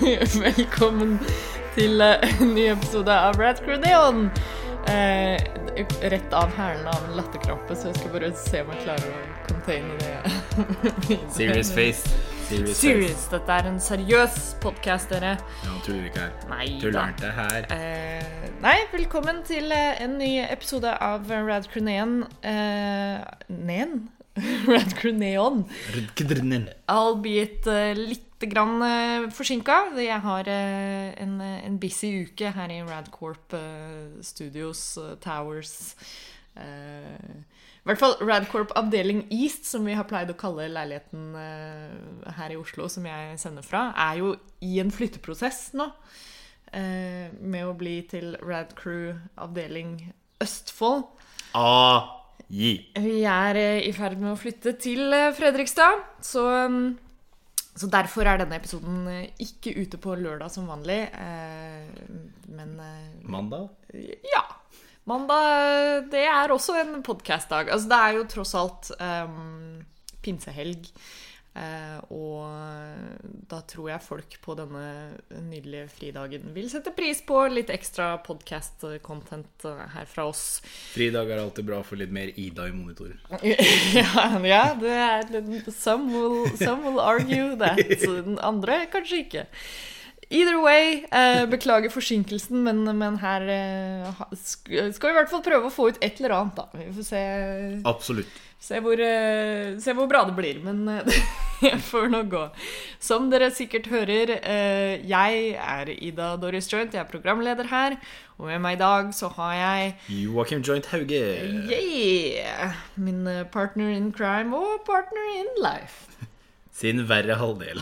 Velkommen til eh, en ny episode av Rat Crew Neon. Eh, rett av hælen av en latterkrampe, så jeg skal bare se om jeg klarer å containe det. Serious face. Serious, Serious. Dette er en seriøs podkast, dere. face. Ja, tuller ikke her. Nei Du lærte det her. Eh, nei, velkommen til eh, en ny episode av Rad Crew Neon. Eh, Nen? Rad Crew Neon. Albeit uh, litt grann uh, forsinka. Jeg har eh, en, en busy uke her i Radcorp eh, Studios, eh, Towers eh, I hvert fall Radcorp avdeling East, som vi har pleid å kalle leiligheten eh, her i Oslo, som jeg sender fra, er jo i en flytteprosess nå. eh, med å bli til Radcrew avdeling Østfold. A. Gi. Vi er eh, i ferd med å flytte til eh, Fredrikstad, så, mm, så derfor er denne episoden eh, ikke ute på lørdag som vanlig. eh, Men eh, Mandag? ja. Mandag det er også en podkastdag. Altså, det er jo tross alt um, pinsehelg. Eh, og da tror jeg folk på denne nydelige fridagen vil sette pris på litt ekstra podkast-content her fra oss. Fridag er alltid bra for litt mer Ida i monitor. ja, ja, det er some will, some will argue that. Den andre kanskje ikke. Either way, eh, beklager forsinkelsen, men, men her eh, skal vi i hvert fall prøve å få ut et eller annet, da. Vi får se, Absolutt. Se, hvor, eh, se hvor bra det blir, men eh, det får nå gå. Som dere sikkert hører, eh, jeg er Ida Doris Joint, jeg er programleder her, og med meg i dag så har jeg Joakim Joint Hauge. Yeah! Min partner in crime og partner in life. Sin verre halvdel.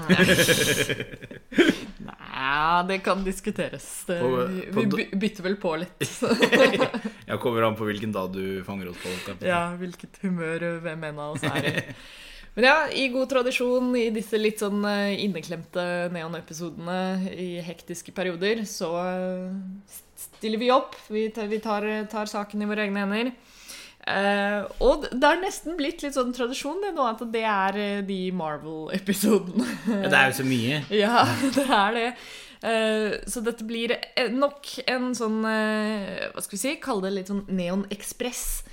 Nei, det kan diskuteres. Det, På- vi på vi bytter vel på litt. Jeg kommer an på hvilken dag du fanger oss på. ja, hvilket humør hvem en av oss er i. Men ja, i god tradisjon i disse litt sånn eh, inneklemte neon-episodene i hektiske perioder, så eh, stiller vi opp. Vi tar, vi tar, tar saken i våre egne hender. Eh, og det har nesten blitt litt sånn tradisjon det nå, at det er eh, de Marvel-episodene. Ja, det er jo så mye. Ja, det er det. Uh, så dette blir nok en sånn uh, Hva skal vi si? Kalle det litt sånn Neon Express.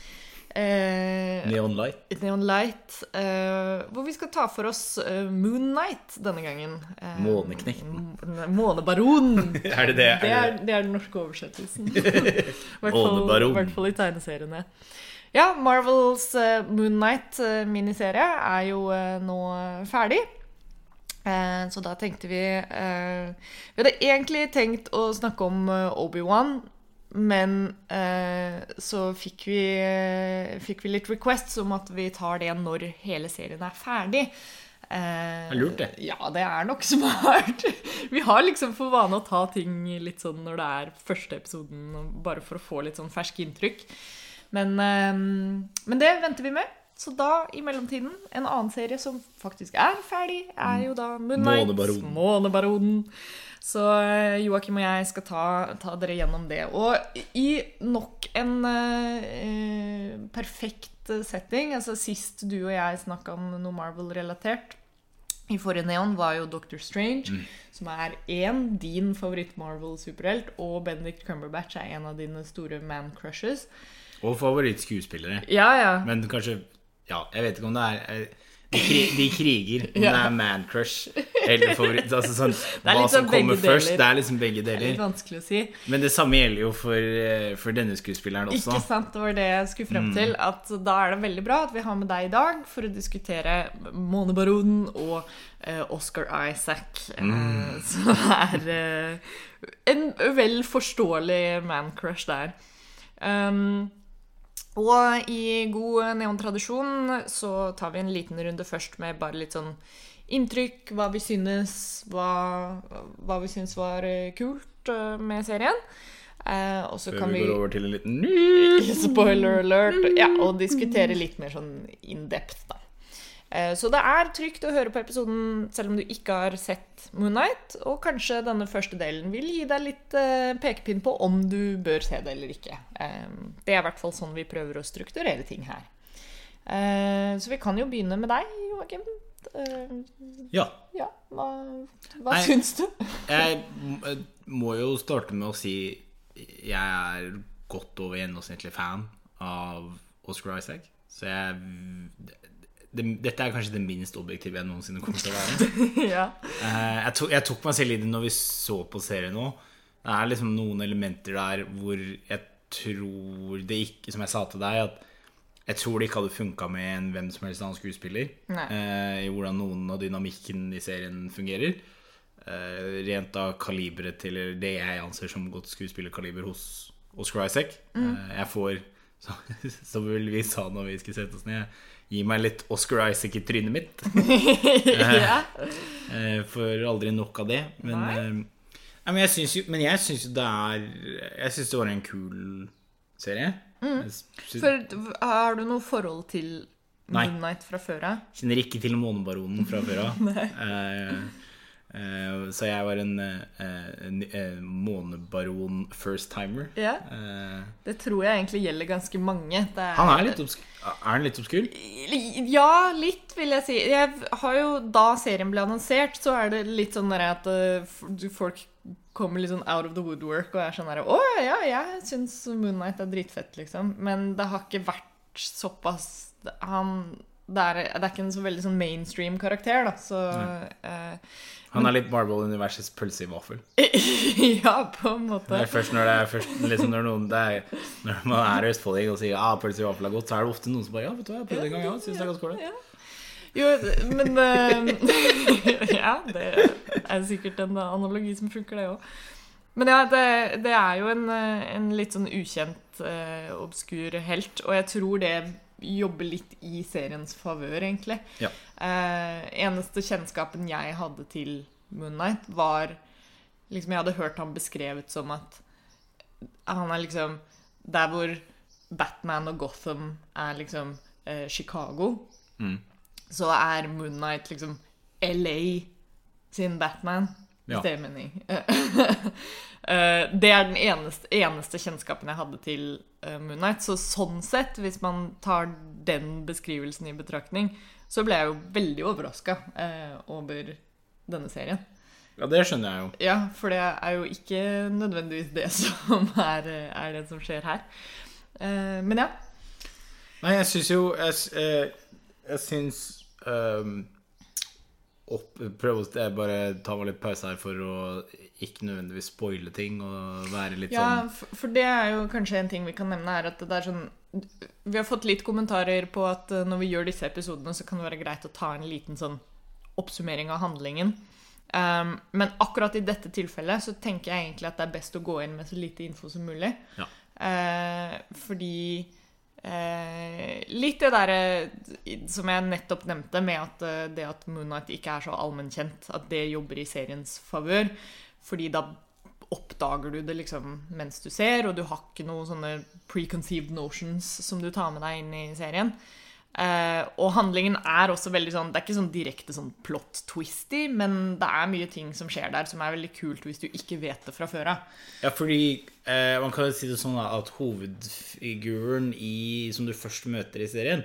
Eh, Neon Light. Neon Light. hvor vi skal ta for oss Moon Knight denne gangen. Måneknekten. Månebaron. Er det det? Det Er er, det er den norske oversettelsen. I hvert fall i tegneseriene. Ja, Marvels uh, Moon Knight-miniserie er jo eh, nå ferdig. Eh, så da tenkte vi eh, Vi hadde egentlig tenkt å snakke om eh, Obi-Wan, men eh, så fikk vi, eh, fikk vi litt requests om at vi tar det når hele serien er ferdig. Eh, er lurt, det. Ja, det er nok smart. Vi har liksom for vane å ta ting litt sånn når det er første episoden, bare for å få litt sånn ferske inntrykk. Men, eh, men det venter vi med. Så da, i mellomtiden, en annen serie som faktisk er ferdig, er jo da Moon Knight. Månebaronen. Månebaronen. Så eh, Joakim og jeg skal ta, ta dere gjennom det. Og i nok en eh, perfekt setting Altså Sist du og jeg snakka om noe Marvel-relatert i forrige Neon, var jo Doctor Strange, som er én din favoritt-Marvel-superhelt, og Benedict Cumberbatch er en av dine store man-crushes. Og favorittskuespillere. Ja, ja. Men kanskje Ja, jeg vet ikke om det er eh, De, kri, de kriger. Om Ja. det er man-crush eller favoritt. Altså sånn, hva litt som kommer først. deler. Det er liksom begge Det er litt vanskelig å si. Men det samme gjelder jo for, eh, for denne skuespilleren også. Ikke sant, det var det jeg skulle frem til. At da er det veldig bra at vi har med deg i dag for å diskutere Månebaronen og uh, Oscar Isaac. eh, som er uh, en vel forståelig man-crush der. Um, og i god neontradisjon så tar vi en liten runde først med bare litt sånn inntrykk, hva vi synes, hva, hva vi synes var eh, kult eh, med serien. Eh, og så kan vi vi går over til en liten Spoiler alert. Ja, og diskutere litt mer sånn in depth, da. Eh, Så det er trygt å høre på episoden selv om du ikke har sett Moon Knight. Og kanskje denne første delen vil gi deg litt eh, pekepinn på om du bør se det eller ikke. Det er i hvert fall sånn vi prøver å strukturere ting her. Eh, Så vi kan jo begynne med deg, Joakim. Ja. ja, hva, hva syns du? Jeg må jo starte med å si jeg er godt over gjennomsnittlig fan av Oscar Isaac. Så jeg det, Dette er kanskje det minst objektive jeg noensinne kommer til å være. ja. Eh, jeg, tok, jeg tok meg selv i det når vi så på serien nå. Det er liksom noen elementer der hvor jeg tror det ikke Som jeg sa til deg, at jeg tror det ikke hadde funka med en hvem som helst annen skuespiller. Eh, I hvordan noen av dynamikken i serien fungerer. Eh, rent av kaliberet til det jeg anser som godt skuespillerkaliber hos Oscar Isaac. Eh, jeg får, som vel vi sa når vi skulle sette oss ned, gi meg litt Oscar Isaac i trynet mitt. ja. Eh, For aldri nok av det. Men, Nei. eh, nei, men jeg syns jo, men jeg syns jo det er Jeg syns det var en kul serie. Mm. For har du noe forhold til Nei. Moonlight fra før av? Kjenner ikke til Månebaronen fra før av. Eh, eh, så jeg var en, en, en, eh, månebaron first-timer. Ja. Eh, Det tror jeg egentlig gjelder ganske mange. Det han er litt obskur. Er han litt obskur? Ja, litt, vil jeg si. Jeg har jo, Da serien ble annonsert, så er det litt sånn at eh, folk kommer litt sånn out of the woodwork og er sånn derre Å ja, jeg syns Moonlight er dritfett, liksom. Men det har ikke vært såpass Han Det er, det er ikke en så veldig sånn mainstream karakter, da, så eh, Han er litt Marvel-universets pølse i vaffel. Ja, på en måte. Det er først når det er først, liksom når noen det er, Når man er østfolding og sier ah, pølse i vaffel er godt, så er det ofte noen som bare Ja, vet du hva, jeg prøvde en gang, ja. Syns det er ganske ålreit'. Ja. Jo, men eh, Ja, det er sikkert en analogi som funker, det òg. Men ja, det, det er jo en, eh, en litt sånn ukjent, obskur helt. Og jeg tror det jobber litt i seriens favør, egentlig. Ja. Eh, eneste kjennskapen jeg hadde til Moonlight, var liksom Jeg hadde hørt ham beskrevet som at han er liksom Der hvor Batman og Gotham er liksom eh, Chicago, Mm. så er Moonlight liksom LA sin Batman. Ja. Hvis det er mening. Eh, det er den eneste, eneste kjennskapen jeg hadde til Moon Knight Så sånn sett, hvis man tar den beskrivelsen i betraktning, så ble jeg jo veldig overraska over denne serien. Ja, det skjønner jeg jo. Ja, for det er jo ikke nødvendigvis det som er, er det som skjer her. Eh, men ja. Nei, jeg syns jo Jeg, eh, jeg syns ehm, opp, Prøve å jeg bare ta meg litt pause her for å ikke nødvendigvis spoile ting og være litt Ja, sånn for, for det er jo kanskje en ting vi kan nevne, er at det er sånn Vi har fått litt kommentarer på at eh, når vi gjør disse episodene, så kan det være greit å ta en liten sånn oppsummering av handlingen. Um, men akkurat i dette tilfellet så tenker jeg egentlig at det er best å gå inn med så lite info som mulig. Ja. Uh, fordi eh, Litt det derre som jeg nettopp nevnte, med at eh, det at Moonnight ikke er så allmennkjent, at det jobber i seriens favør. Fordi da oppdager du det liksom mens du ser, og du har ikke noen sånne preconceived notions som du tar med deg inn i serien. Eh, og handlingen er også veldig sånn Det er ikke sånn direkte sånn plot-twisty, men det er mye ting som skjer der som er veldig kult hvis du ikke vet det fra før av. Ja, fordi uh, man kan jo si det sånn at hovedfiguren i, som du først møter i serien,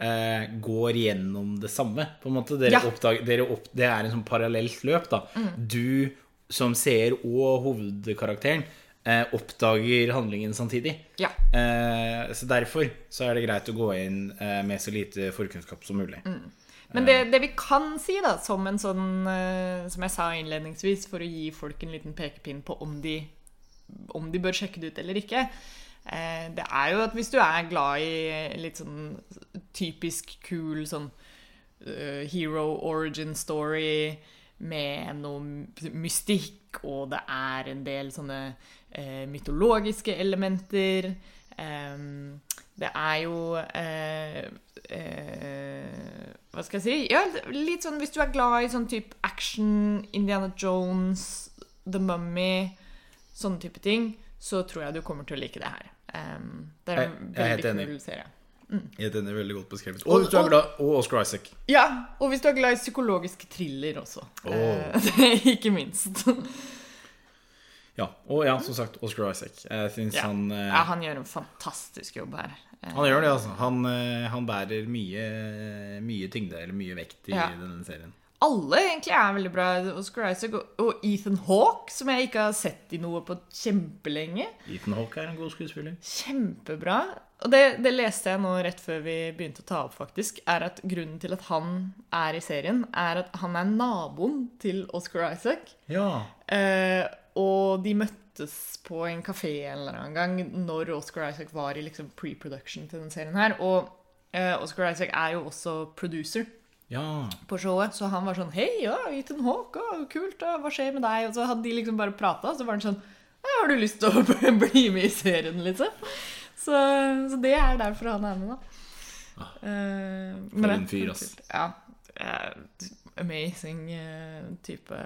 eh, går gjennom det samme. På en måte. Dere Ja. oppdager, dere opp, det er en sånn parallelt løp. da. Du som seer og hovedkarakteren eh, oppdager handlingen samtidig. Ja. Eh, så derfor så er det greit å gå inn eh, med så lite forkunnskap som mulig. Men det, det vi kan si, da, som en sånn eh, Som jeg sa innledningsvis, for å gi folk en liten pekepinn på om de, om de bør sjekke det ut eller ikke, eh, det er jo at hvis du er glad i litt sånn typisk kul sånn uh, hero origin story med noe mystikk, og det er en del sånne eh, mytologiske elementer. Eh, det er jo eh, eh, Hva skal jeg si? Ja, litt sånn hvis du er glad i sånn type action, Indiana Jones, The Mummy, sånne type ting, så tror jeg du kommer til å like det her. Det er en veldig kul serie. Mm. Jeg er veldig godt beskrevet. Og hvis du er glad Og Oscar Isaac. Ja, og hvis du er glad i psykologisk thriller også. Eh, ikke minst. Ja, og ja, som sagt, Oscar Isaac. Jeg syns Ja. han eh, ja, han gjør en fantastisk jobb her. Han gjør det, altså. Han, eh, han bærer mye, mye tyngde, eller mye vekt, i Ja. denne serien. Alle egentlig er veldig bra. Oscar Isaac og Ethan Hawke, som jeg ikke har sett i noe på kjempelenge. Ethan Hawke er en god skuespiller. Kjempebra. Og det, det leste jeg nå rett før vi begynte å ta opp, faktisk. Er at grunnen til at han er i serien, er at han er naboen til Oscar Isaac. Ja. Eh, og de møttes på en kafé en eller annen gang når Oscar Isaac var i liksom pre-production til den serien her. Og uh, Oscar Isaac er jo også producer Ja. på showet, så han var sånn Hei, ja, Ethan Hawke, ja, kult, ja, hva skjer med deg? Og så hadde de liksom bare prata, så var han sånn «Ja, Har du lyst til å bli med i serien, liksom? Så, så det er derfor han er med, da. Ah, men det er en fyr, ass. Ja. eh, amazing eh, type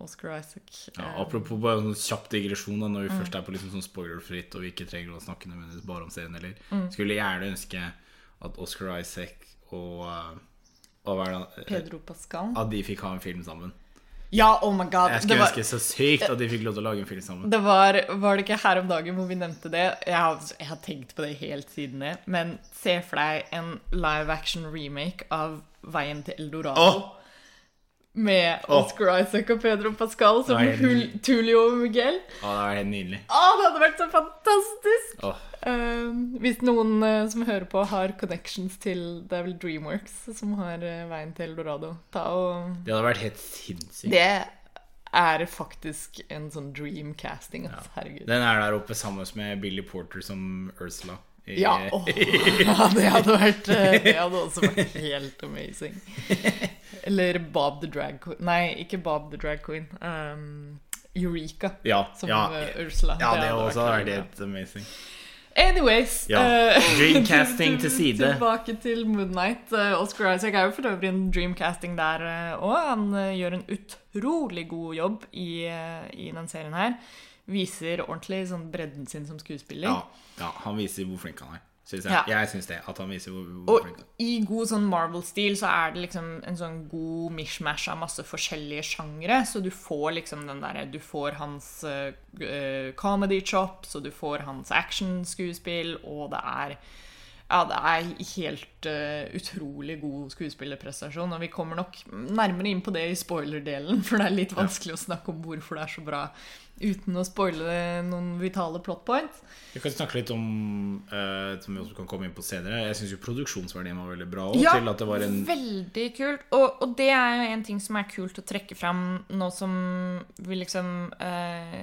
Oscar Isaac. ja Eh, apropos bare en sånn kjapp digresjon, da, når vi først er på liksom sånn spoilerfritt og vi ikke trenger å snakke nødvendigvis bare om serien heller. Skulle gjerne ønske at Oscar Isaac og, eh, og det, eh, Pedro Pascal. At de fikk ha en film sammen. Ja, oh my god. Jeg skulle var, ønske så sykt at de fikk lov til å lage en film sammen. det var, var det ikke her om dagen hvor vi nevnte det? Jeg har, jeg har tenkt på det helt siden det. Men se for deg en live action remake av Veien til Eldorado. Åh! Med Oscar Oscar Isaac og Pedro Pascal som helt... Tulio og Miguel. Ja, det var helt nydelig. Å, det hadde vært så fantastisk! Oh. Uh, hvis noen uh, som hører på, har connections til Det er vel Dreamworks som har uh, Veien til Eldorado, ta og det hadde vært helt sinnssykt. Det er faktisk en sånn dream casting, altså. Herregud. Den er der oppe sammen med Billy Porter som Ursula. Ja, oh, ja, det hadde vært eh, Det hadde også vært helt amazing. Eller Bob the Drag Queen Nei, ikke Bob the Drag Queen. Um, Eureka ja, som ja, eh, Ursula. ja, det hadde også vært helt amazing. Anyways Ja, dreamcasting til side. Tilbake til Moonnight. Oscar Isaac er jo for øvrig en dreamcasting der òg. Han gjør en utrolig god jobb i, i den serien her. Viser ordentlig sånn bredden sin som skuespiller. Ja, ja, han viser hvor flink han er. Synes jeg Ja. jeg syns det. At han viser hvor, hvor Og flink han er. i god sånn Marvel-stil så er det liksom en sånn god mishmash av masse forskjellige sjangre. Så du får liksom den derre Du får hans eh, comedy chops, og du får hans actionskuespill, og det er ja, det er helt uh, utrolig god skuespillerprestasjon. Og vi kommer nok nærmere inn på det i spoiler-delen, for det er litt vanskelig å snakke om hvorfor det er så bra uten å spoile noen vitale plot points. Vi kan snakke litt om uh, Som vi også kan komme inn på senere. Jeg syns jo produksjonsverdien var veldig bra. Også, til at det var en veldig kult. Og, og det er jo en ting som er kult å trekke fram nå som vi liksom uh,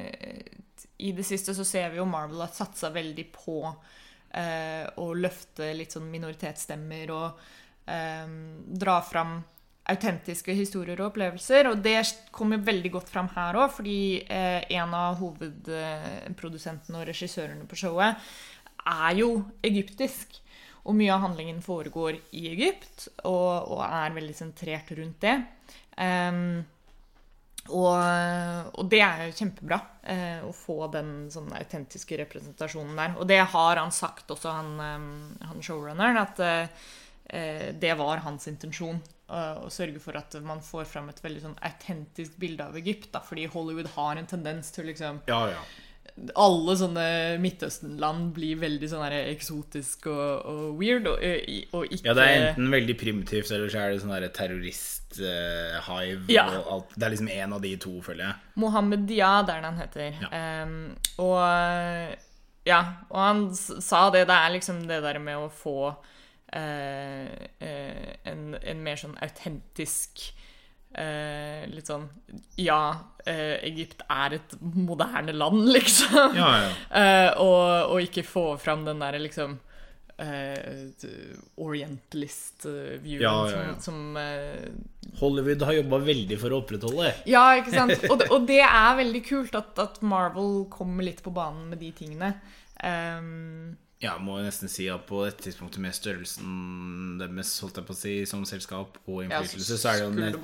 I det siste så ser vi jo Marvel har satsa veldig på å løfte litt sånn minoritetsstemmer og eh, dra fram autentiske historier og opplevelser. Og det kommer veldig godt fram her òg, fordi eh, en av hovedprodusentene og regissørene på showet er jo egyptisk. Og mye av handlingen foregår i Egypt, og, og er veldig sentrert rundt det. Ehm, og, og det er jo kjempebra eh, å få den sånn autentiske representasjonen der. Og det har han sagt også, han, eh, han showrunneren, at eh, det var hans intensjon. Å, Å sørge for at man får fram et veldig sånn autentisk bilde av Egypt. Da, fordi Hollywood har en tendens til liksom Ja, ja. Alle sånne Midtøsten-land blir veldig sånn eksotisk og, og weird, og, og ikke Ja, det er enten veldig primitivt, eller så er det sånn terrorist-hive. Ja. Det er liksom én av de to, føler jeg. Mohammed Diad er det han heter. Ja. Um, og ja, og han sa det. Det er liksom det der med å få uh, uh, en, en mer sånn autentisk eh, Litt sånn Ja, eh, Egypt er et moderne land, liksom. Ja, ja. Eh, og, og ikke få fram den derre liksom eh, Orientalist-viewen Ja, ja, ja. som, som eh, Hollywood har jobba veldig for å opprettholde. Ja, ikke sant? Og det, og det er veldig kult at, at Marvel kommer litt på banen med de tingene. Ehm, Ja, må nesten si at på dette tidspunktet med størrelsen deres, holdt jeg på å si, som selskap og ja, innflytelse, så er det nett-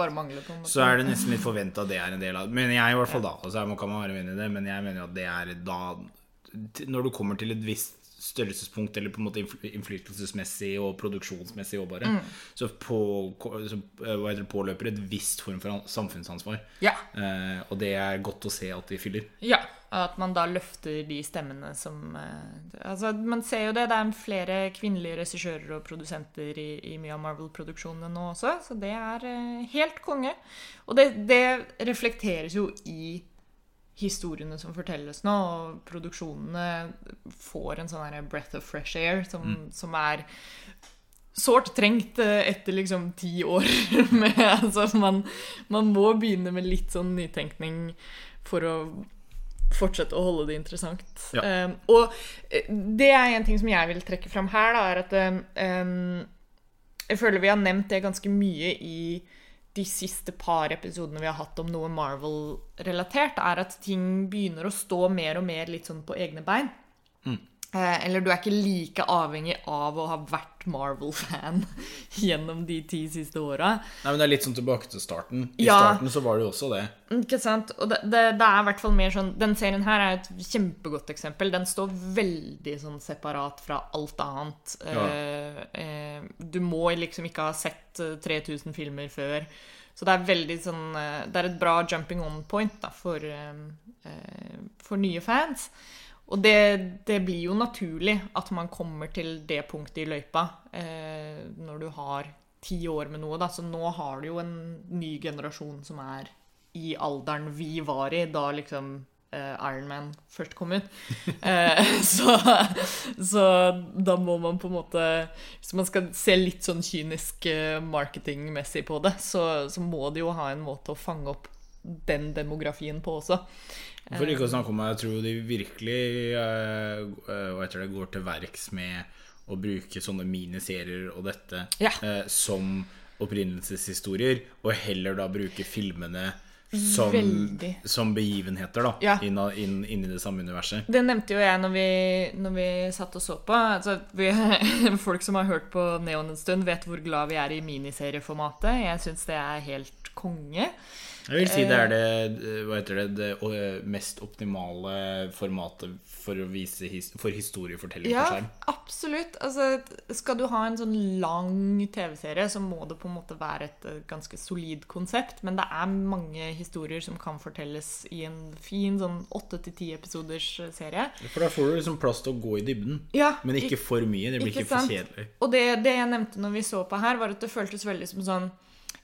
så er det nesten litt forventa at det er en del av det. Men jeg i hvert fall da. Og så kan man være uenig i det, men jeg mener at det er da Når du kommer til et visst størrelsespunkt eller på en måte innfly- innflytelsesmessig og produksjonsmessig òg, bare. Mm. Så, på, så eh, det, påløper et visst form for samfunnsansvar. Ja. Eh, og det er godt å se at de fyller. Ja, at man da løfter de stemmene som eh, Altså, man ser jo det. Det er flere kvinnelige regissører og produsenter i, i mye av Marvel-produksjonene nå også, så det er eh, helt konge. Og det, det reflekteres jo i historiene som fortelles nå, og produksjonene får en sånn breath of fresh air som, som er sårt trengt eh, etter liksom ti år med Altså, man, man må begynne med litt sånn nytenkning for å fortsette å holde det interessant. Ja. Um, og eh, det er en ting som jeg vil trekke fram her, da, er at um, Jeg føler vi har nevnt det ganske mye i de siste par episodene vi har hatt om noe Marvel-relatert, er at ting begynner å stå mer og mer litt sånn på egne bein. Eh, eller du er ikke like avhengig av å ha vært Marvel-fan gjennom de ti siste åra. Nei, men Det er litt sånn tilbake til starten. I Ja. starten så var det jo også det. Ikke sant? Og det, det, det er i hvert fall mer sånn Den serien her er et kjempegodt eksempel. Den står veldig sånn separat fra alt annet. Ja. Eh, eh, du må liksom ikke ha sett eh, 3000 filmer før. Så det er veldig sånn eh, Det er et bra jumping on point da, for, eh, eh, for nye fans. Og det, det blir jo naturlig at man kommer til det punktet i løypa eh, når du har ti år med noe. Da. Så nå har du jo en ny generasjon som er i alderen vi var i da liksom eh, Iron Man først kom ut. Eh, så, så da må man på en måte Hvis man skal se litt sånn kynisk eh, marketingmessig på det, så, så må de jo ha en måte å fange opp den demografien på også. For ikke å snakke om Jeg tror de virkelig eh, hva det, går til verks med å bruke sånne miniserier og dette Ja. eh, som opprinnelseshistorier, og heller da bruke filmene som, som begivenheter da Ja. inn, inn, inn i det samme universet. Det nevnte jo jeg når vi, når vi satt og så på. Altså, vi, folk som har hørt på Neon en stund, vet hvor glad vi er i miniserieformatet. Jeg syns det er helt konge. Jeg vil si det er det, eh, hva heter det, det eh, mest optimale formatet for å vise his, for historiefortelling Ja, på skjerm. absolutt. Altså, skal du ha en sånn lang TV-serie, så må det på en måte være et eh, ganske solid konsept. Men det er mange historier som kan fortelles i en fin sånn åtte til ti episoders eh, serie. For da får du liksom plass til å gå i dybden, Ja, men ikke for mye. Det blir ikke, for kjedelig. Og det, det jeg nevnte når vi så på her, var at det føltes veldig som sånn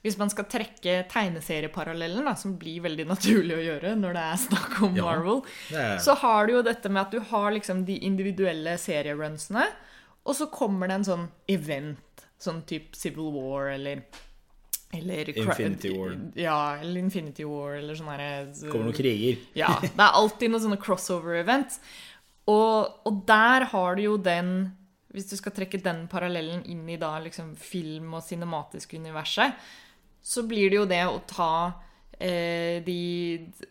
Hvis man skal trekke tegneserieparallellen, da, som blir veldig naturlig å gjøre når det er snakk om Ja, Marvel, er- så har du jo dette med at du har liksom de individuelle serierunsene, og så kommer det en sånn event, sånn type Civil War eller eller Infinity War. Ja, eller Infinity War, eller sånn herre kommer noen kriger. ja, det er alltid noen sånne crossover-events. Og, og der har du jo den Hvis du skal trekke den parallellen inn i da liksom film- og cinematiske universet, så blir det jo det å ta eh, de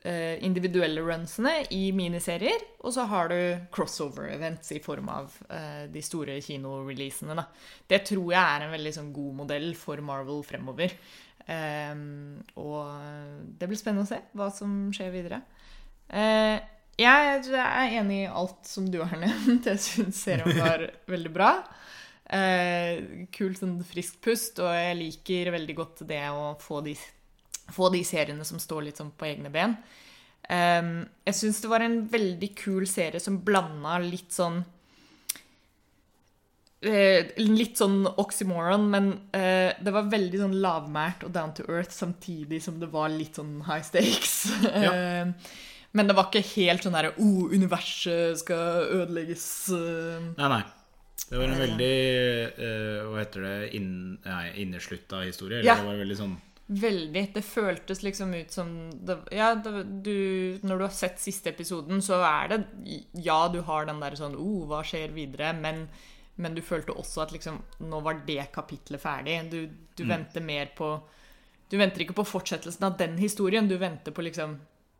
eh, individuelle runsene i miniserier, og så har du crossover-events i form av eh, de store kinoreleasene. Det tror jeg er en veldig sånn, god modell for Marvel fremover. Ehm, og det blir spennende å se hva som skjer videre. Eh, jeg er enig i alt som du har nevnt. Jeg syns serien var veldig bra. Eh, kult sånn friskt pust, og jeg liker veldig godt det å få de, få de seriene som står litt sånn på egne ben. Eh, jeg syns det var en veldig kul serie som blanda litt sånn eh, Litt sånn oxymoron, men eh, det var veldig sånn lavmælt og down to earth samtidig som det var litt sånn high stakes. Ja. Men det var ikke helt sånn derre oh, universet skal ødelegges. eh. Nei, nei. Det var en veldig uh, Hva heter det inn, nei, inneslutta historie. Eller Ja. det var veldig sånn Veldig. Det føltes liksom ut som det, Ja, det, du, når du har sett siste episoden, så er det Ja, du har den der sånn oh, hva skjer videre? Men, men du følte også at liksom Nå var det kapitlet ferdig. Du, du venter mer på Du venter ikke på fortsettelsen av den historien, du venter på liksom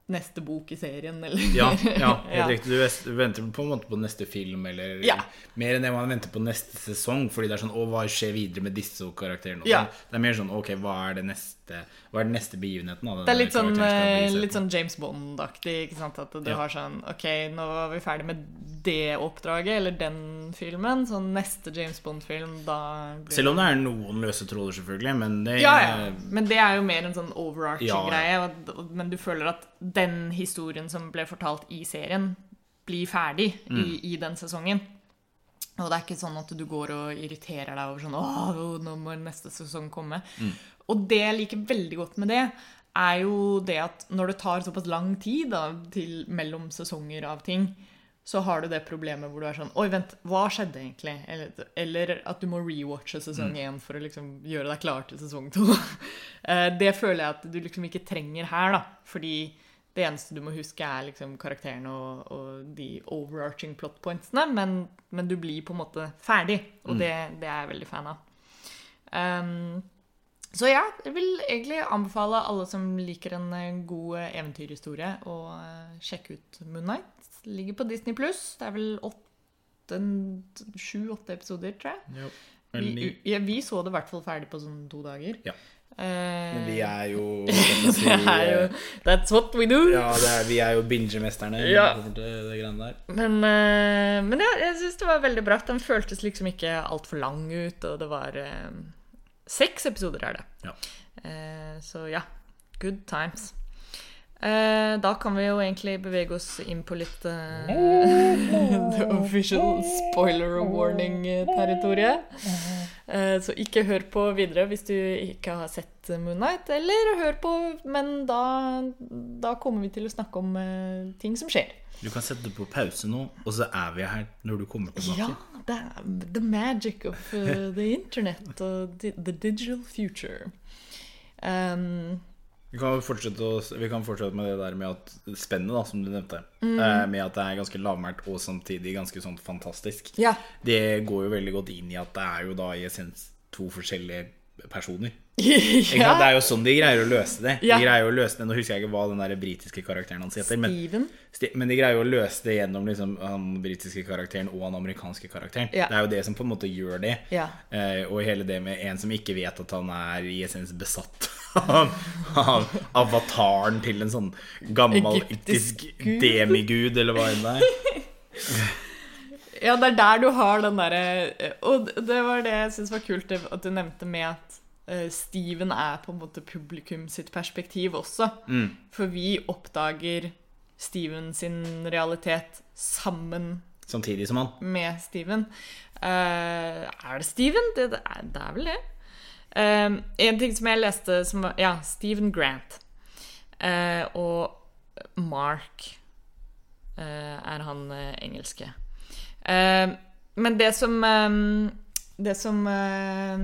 neste bok i serien, eller Ja, ja helt riktig. Du venter på en måte på neste film, eller Ja. mer enn det man venter på neste sesong. Fordi det er sånn Å, hva skjer videre med disse karakterene? Ja. Det er mer sånn Ok, hva er det neste Hva er den neste begivenheten? Da, Det er litt sånn, eh, litt sånn James Bond-aktig. ikke sant? At du Ja. har sånn Ok, nå var vi ferdig med det oppdraget, eller den filmen. Så neste James Bond-film, da blir Selv om det er noen løse tråder, selvfølgelig. Men det Ja, ja. Men det er jo mer en sånn overarching Ja, ja. greie. og- og- Men du føler at den historien som ble fortalt i serien, blir ferdig Mm. i, i den sesongen. Og det er ikke sånn at du går og irriterer deg over sånn Åh, nå må neste sesong komme. Mm. Og det jeg liker veldig godt med det, er jo det at når det tar såpass lang tid da, til mellom sesonger av ting, så har du det problemet hvor du er sånn Oi, vent, hva skjedde egentlig? Eller, eller at du må rewatche sesong én for å liksom gjøre deg klar til sesong to. Eh, det føler jeg at du liksom ikke trenger her, da. Fordi det eneste du må huske, er liksom karakterene og, og de overarching plot pointsene. Men, men du blir på en måte ferdig, og det, det er jeg veldig fan av. Um, så ja, jeg vil egentlig anbefale alle som liker en eh, god eventyrhistorie, å eh, sjekke ut Moonnight. Ligger på Disney pluss. Det er vel sju-åtte episoder, tror jeg. Ni. Vi, ja, vi så det i hvert fall ferdig på sånn to dager. Ja. Eh, Men vi er jo si, det er jo That's what we do. Ja, er, vi er jo bingemesterne. Ja. Men, eh, men ja, jeg syns det var veldig bra. Den føltes liksom ikke altfor lang ut, og det var eh, Seks episoder er det. Ja. Uh, så ja, good times. Uh, da kan vi jo egentlig bevege oss inn på litt uh, The official spoiler warning-territoriet. Eh, så ikke hør på videre hvis du ikke har sett Moonlight. eller hør på, men da, da kommer vi til å snakke om eh, ting som skjer. Du kan sette på pause nå, og så er vi her når du kommer tilbake. Ja, det er the magic of uh, the internet og the digital future. Um, Vi kan, fortsette vi kan fortsette med det der med at spennet, da, som du nevnte. Mm. eh, Med at det er ganske lavmælt og samtidig ganske sånn fantastisk. ja. Det går jo veldig godt inn i at det er jo da i essens to forskjellige personer. ja. Det er jo sånn de greier å løse det. De greier å løse det Nå husker jeg ikke hva den der britiske karakteren hans heter. Men, men de greier jo å løse det gjennom liksom, han britiske karakteren og han amerikanske karakteren. Ja. Det er jo det som på en måte gjør det. Ja. Eh, og hele det med en som ikke vet at han er i essens besatt av, av avataren til en sånn gammel egyptisk demigud, eller hva enn det er. Ja, det er der du har den derre Og det var det jeg syns var kult, at du nevnte med at eh, Steven er på en måte publikum sitt perspektiv også. Mm. For vi oppdager Steven sin realitet sammen Samtidig som han. med Steven. Uh, er det Steven? Det, det, er, det er vel det. Uh, en ting som jeg leste som var Ja, Steven Grant. Uh, og Mark eh, er han eh, engelske. Eh, men det som eh, Det som eh,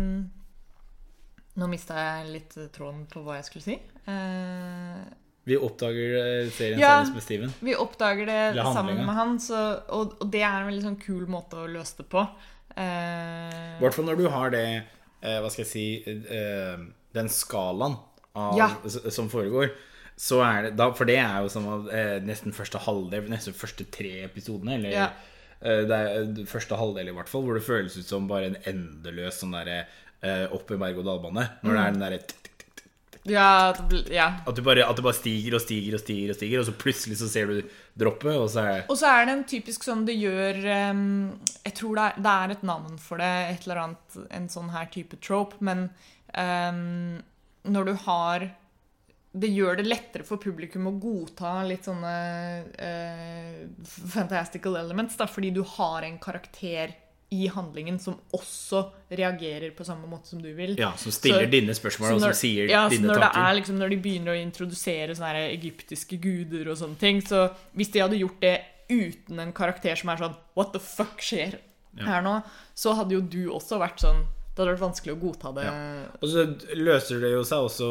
Nå mista jeg litt tråden på hva jeg skulle si. Vi oppdager eh, serien Ja. sammen med Steven. vi oppdager det sammen med han, så, og, og det er en veldig sånn kul måte å løse det på. I hvert fall når du har det eh, Hva skal jeg si eh, Den skalaen av, Ja. som foregår. Så det, da, for det er jo som av, nesten første halvdel, nesten første tre episodene. Eller Ja. Eh, det er eh, første halvdel, i hvert fall, hvor det føles ut som bare en endeløs sånn derre eh, opp i berg-og-dal-bane. Når det er den derre ja, ja. at, du bare, at det bare stiger og stiger og stiger, og stiger Og så plutselig så ser du droppet, og så er Og så er det en typisk sånn det gjør um, Jeg tror det er, det er et navn for det, et eller annet, en sånn her type trope, men um, når du har Det gjør det lettere for publikum å godta litt sånne eh, fantastical elements, da, fordi du har en karakter i handlingen som også reagerer på samme måte som du vil. Ja, som stiller Så- dine spørsmål, når, og som sier ja, dine når tanker. Er liksom, når de begynner å introdusere sånne egyptiske guder og sånne ting, så hvis de hadde gjort det uten en karakter som er sånn What the fuck skjer her nå? Så hadde jo du også vært sånn Det hadde vært vanskelig å godta det. Og så løser det jo seg også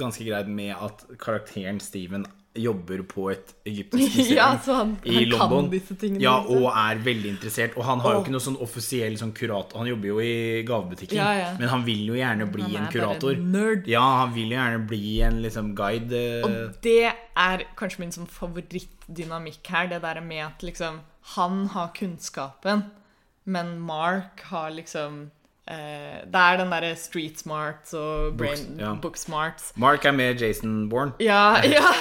ganske greit med at karakteren Steven jobber på et egyptisk museum Ja, så han, i han kan London. disse tingene. Ja, liksom. og er veldig interessert. Og han har jo ikke noe sånn offisiell sånn kurator Han jobber jo i gavebutikken, Ja, ja. men han vil jo gjerne bli en bare kurator. en nerd. Ja, han vil jo gjerne bli en liksom guide. eh, Og det er kanskje min sånn favorittdynamikk her. Det der med at liksom han har kunnskapen, men Mark har liksom eh, Det er den derre street smarts og brain, Books, ja. book smarts. Mark er med Jason Bourne. Ja, ja.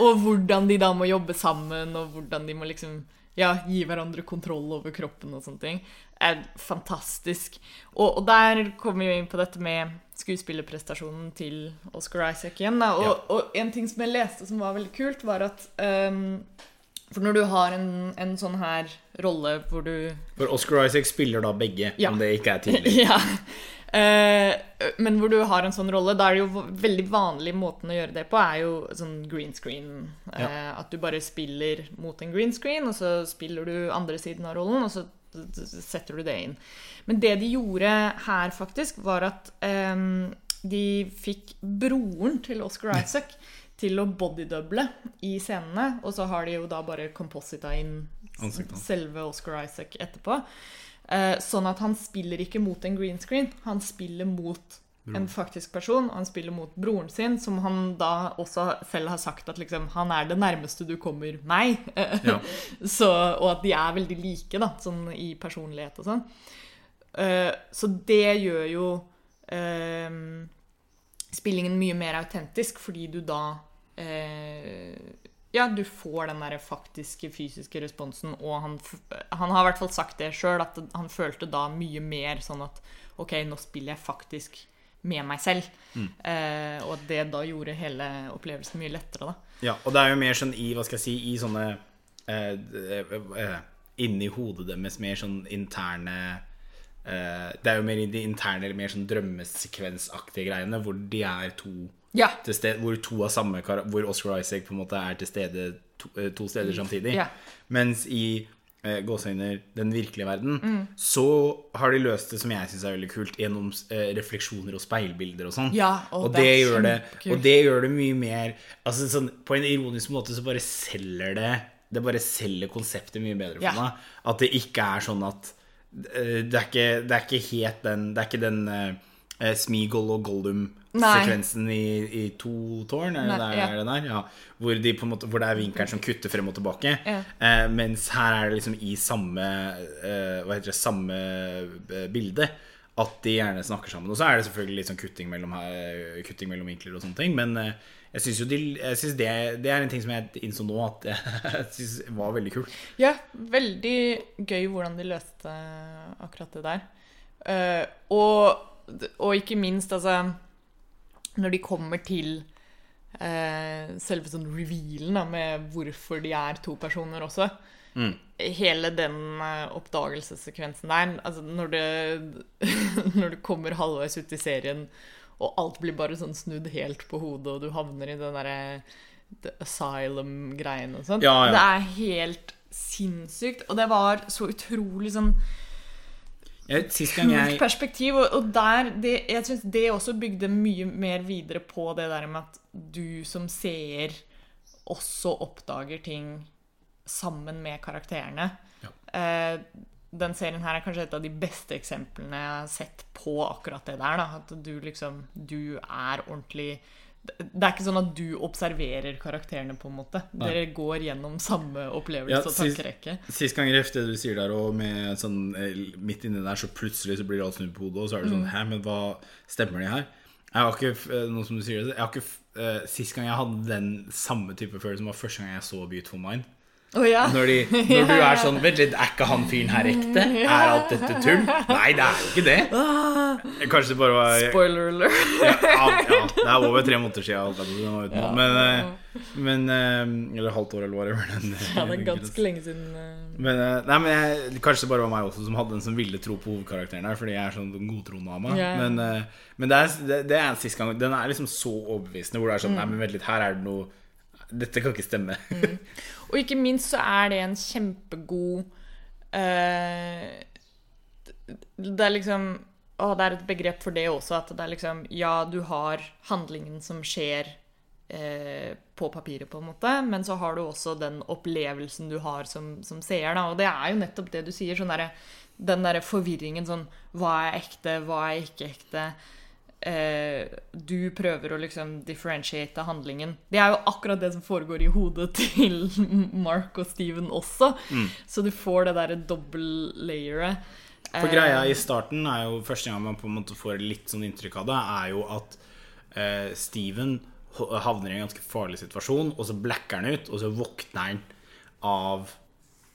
Og hvordan de da må jobbe sammen, og hvordan de må liksom ja, gi hverandre kontroll over kroppen og sånne ting, er fantastisk. Og, og der kommer vi inn på dette med skuespillerprestasjonen til Oscar Isaac igjen. Og, Ja. og en ting som jeg leste som var veldig kult, var at um, For når du har en, en sånn her rolle hvor du For Oscar Isaac spiller da begge, Ja. om det ikke er tydelig. Ja. Eh, men hvor du har en sånn rolle, da er det jo veldig vanlig måten å gjøre det på, er jo sånn green screen. Eh, at du bare spiller mot en green screen, og så spiller du andre siden av rollen, og så setter du det inn. Men det de gjorde her, faktisk, var at eh, de fikk broren til Oscar Isaac til å bodydouble i scenene, og så har de jo da bare composita inn selve Oscar Isaac etterpå. Eh, sånn at han spiller ikke mot en green screen, han spiller mot en faktisk person. Og han spiller mot broren sin, som han da også selv har sagt at liksom, han er det nærmeste du kommer meg. Ja. så, og at de er veldig like, da, sånn i personlighet og sånn. Eh, så det gjør jo eh, spillingen mye mer autentisk, fordi du da eh, ja, du får den der faktiske fysiske responsen, og han, han har i hvert fall sagt det sjøl, at han følte da mye mer sånn at OK, nå spiller jeg faktisk med meg selv. Eh, og at det da gjorde hele opplevelsen mye lettere, da. Ja, og det er jo mer sånn i, hva skal jeg si, i sånne eh, eh, eh, Inni hodet deres mer sånn interne eh, Det er jo mer i de interne, eller mer sånn drømmesekvensaktige greiene, hvor de er to Ja. til sted, Hvor to av samme Hvor Oscar Isaac på en måte er til stede to, eh, to steder samtidig. Ja. Mens i eh, gåseøyne den virkelige verden, Mm. så har de løst det som jeg syns er veldig kult, gjennom eh, refleksjoner og speilbilder og sånn. Ja, og og det gjør det, og det gjør det mye mer altså sånn, På en ironisk måte så bare selger det Det bare selger konseptet mye bedre for meg. At det ikke er sånn at eh, Det er ikke, det er ikke helt den Det er ikke den uh, Smeagol og Gollum-sekvensen i, i To tårn, er det, der, ja. er det der? Ja. Hvor, de måte, hvor det er vinkelen som kutter frem og tilbake. Ja. Uh, mens her er det liksom i samme uh, Hva heter det, samme eh, bilde at de gjerne snakker sammen. Og så er det selvfølgelig litt sånn kutting mellom, her- kutting mellom vinkler og sånne ting. Men eh, jeg syns de, det, det er en ting som jeg innså nå at jeg syns var veldig kult. Ja, veldig gøy hvordan de løste akkurat det der. Uh, og, og ikke minst, altså Når de kommer til uh, selve sånn revealen da, med hvorfor de er to personer også. Hele den eh, oppdagelsessekvensen der altså når det, når du kommer halvveis ut i serien, og alt blir bare sånn snudd helt på hodet, og du havner i den derre the asylum-greien og sånn. Ja, ja. Det er helt sinnssykt. Og det var så utrolig sånn Jeg, jeg perspektiv. Og, og der, det, jeg syns det også bygde mye mer videre på det der med at du som seer også oppdager ting sammen med karakterene. Ja. Eh, den serien her er kanskje et av de beste eksemplene jeg har sett på akkurat det der. Da. At du liksom Du er ordentlig Det er ikke sånn at du observerer karakterene, på en måte. Dere går gjennom samme opplevelse Ja, og tankerekke. Sist gang ref det du sier der, og med sånn eh, midt inni der, så plutselig så blir alt snudd på hodet, og så er det Mm. sånn Hæ, men hva stemmer det her? Jeg har ikke, eh, noe som du sier Jeg har ikke eh, Sist gang jeg hadde den samme type følelse, var første gang jeg så Beautiful Mind. Å ja. Når, de, når du er sånn Vent litt, er ikke han fyren her ekte? Er alt dette tull? Nei, det er jo ikke det. Kanskje det bare var Spoiler alert. ja, ja, ja, det er over tre måneder siden nå. Men, eh, men eh, Eller halvt år, eller whatever. Den, Ja, det er ganske lenge siden. eh. Men, eh, nei, men jeg, kanskje det bare var meg også som hadde en som ville tro på hovedkarakteren her, fordi jeg er sånn godtroende av meg. Ja, ja. Men, eh, men det, er, det, det er siste gang Den er liksom så overbevisende, hvor det er sånn Mm. Nei, men vent litt, her er det noe Dette kan ikke stemme. Og ikke minst så er det en kjempegod uh, Det er liksom Å, det er et begrep for det også, at det er liksom Ja, du har handlingen som skjer eh, på papiret, på en måte. Men så har du også den opplevelsen du har som, som seer. Da. Og det er jo nettopp det du sier. Sånn der, den derre forvirringen sånn Hva er ekte? Hva er ikke ekte? Eh, du prøver å liksom differentiate handlingen. Det er jo akkurat det som foregår i hodet til Mark og Steven også. Så du får det derre dobbel-layeret. For greia i starten er jo Første gang man på en måte får litt sånn inntrykk av det, er jo at eh, Steven havner i en ganske farlig situasjon, og så blacker han ut, og så våkner han av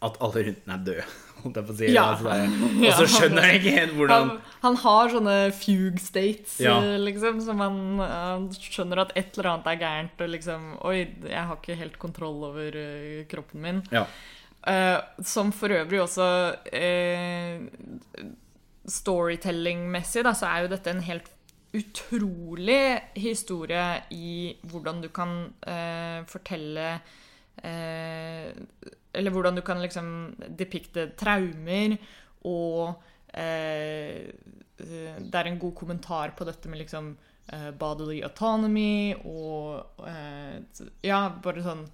at alle rundt den er døde. Holdt jeg på å si. Ja. Altså, og så skjønner jeg ikke helt hvordan Han, han har sånne fugue states, Ja. eh, liksom, som han, han skjønner at et eller annet er gærent, og liksom Oi, jeg har ikke helt kontroll over eh, kroppen min. Ja. Uh, som for øvrig også uh, Storytelling-messig, da, så er jo dette en helt utrolig historie i hvordan du kan uh, fortelle eh, Eller hvordan du kan liksom depikte traumer, og eh, det er en god kommentar på dette med liksom eh, bodily autonomy og eh, Ja, bare sånn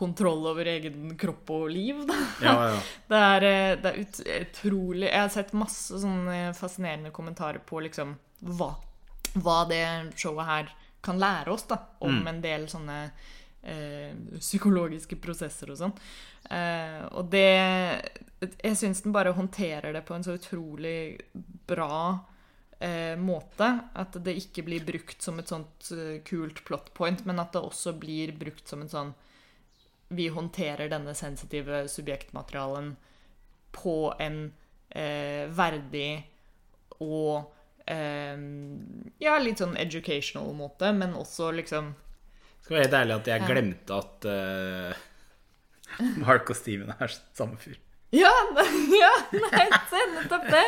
kontroll over egen kropp og liv, da. Ja, ja. Det er, eh, det er ut, utrolig Jeg har sett masse sånne fascinerende kommentarer på liksom hva, hva det showet her kan lære oss da, om en del sånne eh, psykologiske prosesser og sånn. Eh, og det Jeg syns den bare håndterer det på en så utrolig bra eh, måte. At det ikke blir brukt som et sånt eh, kult plot point, men at det også blir brukt som en sånn vi håndterer denne sensitive subjektmaterialen på en eh, verdig og eh, ja, litt sånn educational måte, men også liksom Skal være helt ærlig at jeg glemte at uh, Mark og Steven er samme fyr. Ja, ja nei, se, nettopp det.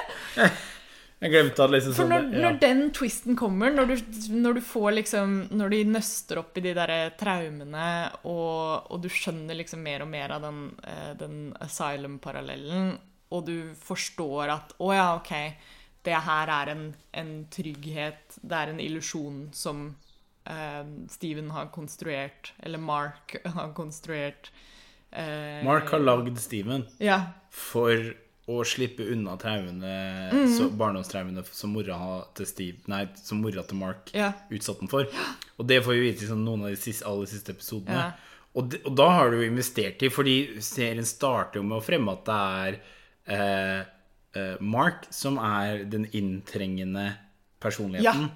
Jeg glemte at liksom For sånn når, ja. når den twisten kommer, når du, når du får liksom Når de nøster opp i de der traumene, og, og du skjønner liksom mer og mer av den, eh, den asylum-parallellen, og du forstår at å ja, ok, det her er en, en trygghet, det er en illusjon som Steven har konstruert, eller Mark har konstruert. eh, Mark har lagd Steven Ja. for å slippe unna traumene, mm -hmm. barndomstraumene som mora til Steve, nei, som mora til Mark Ja. utsatte den for. Og det får vi vite i liksom, noen av de siste, aller siste episodene. Ja. Og, de, og da har du jo investert i, fordi serien starter jo med å fremme at det er eh, eh, Mark som er den inntrengende personligheten. Ja.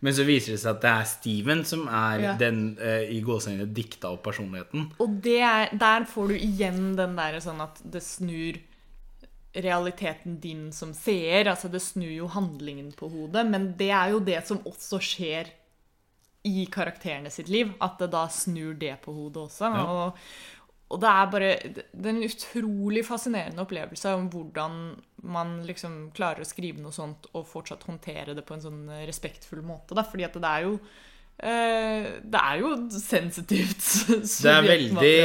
Men så viser det seg at det er Steven som er Ja. den eh, i gåsehudene dikta opp personligheten. Og det er, der får du igjen den der sånn at det snur realiteten din som seer. Altså det snur jo handlingen på hodet, men det er jo det som også skjer i karakterene sitt liv. At det da snur det på hodet også. Ja. Og, og det er bare det er en utrolig fascinerende opplevelse om hvordan man liksom klarer å skrive noe sånt og fortsatt håndtere det på en sånn respektfull måte. Da. Fordi at det er jo eh, Det er jo sensitivt Det er veldig,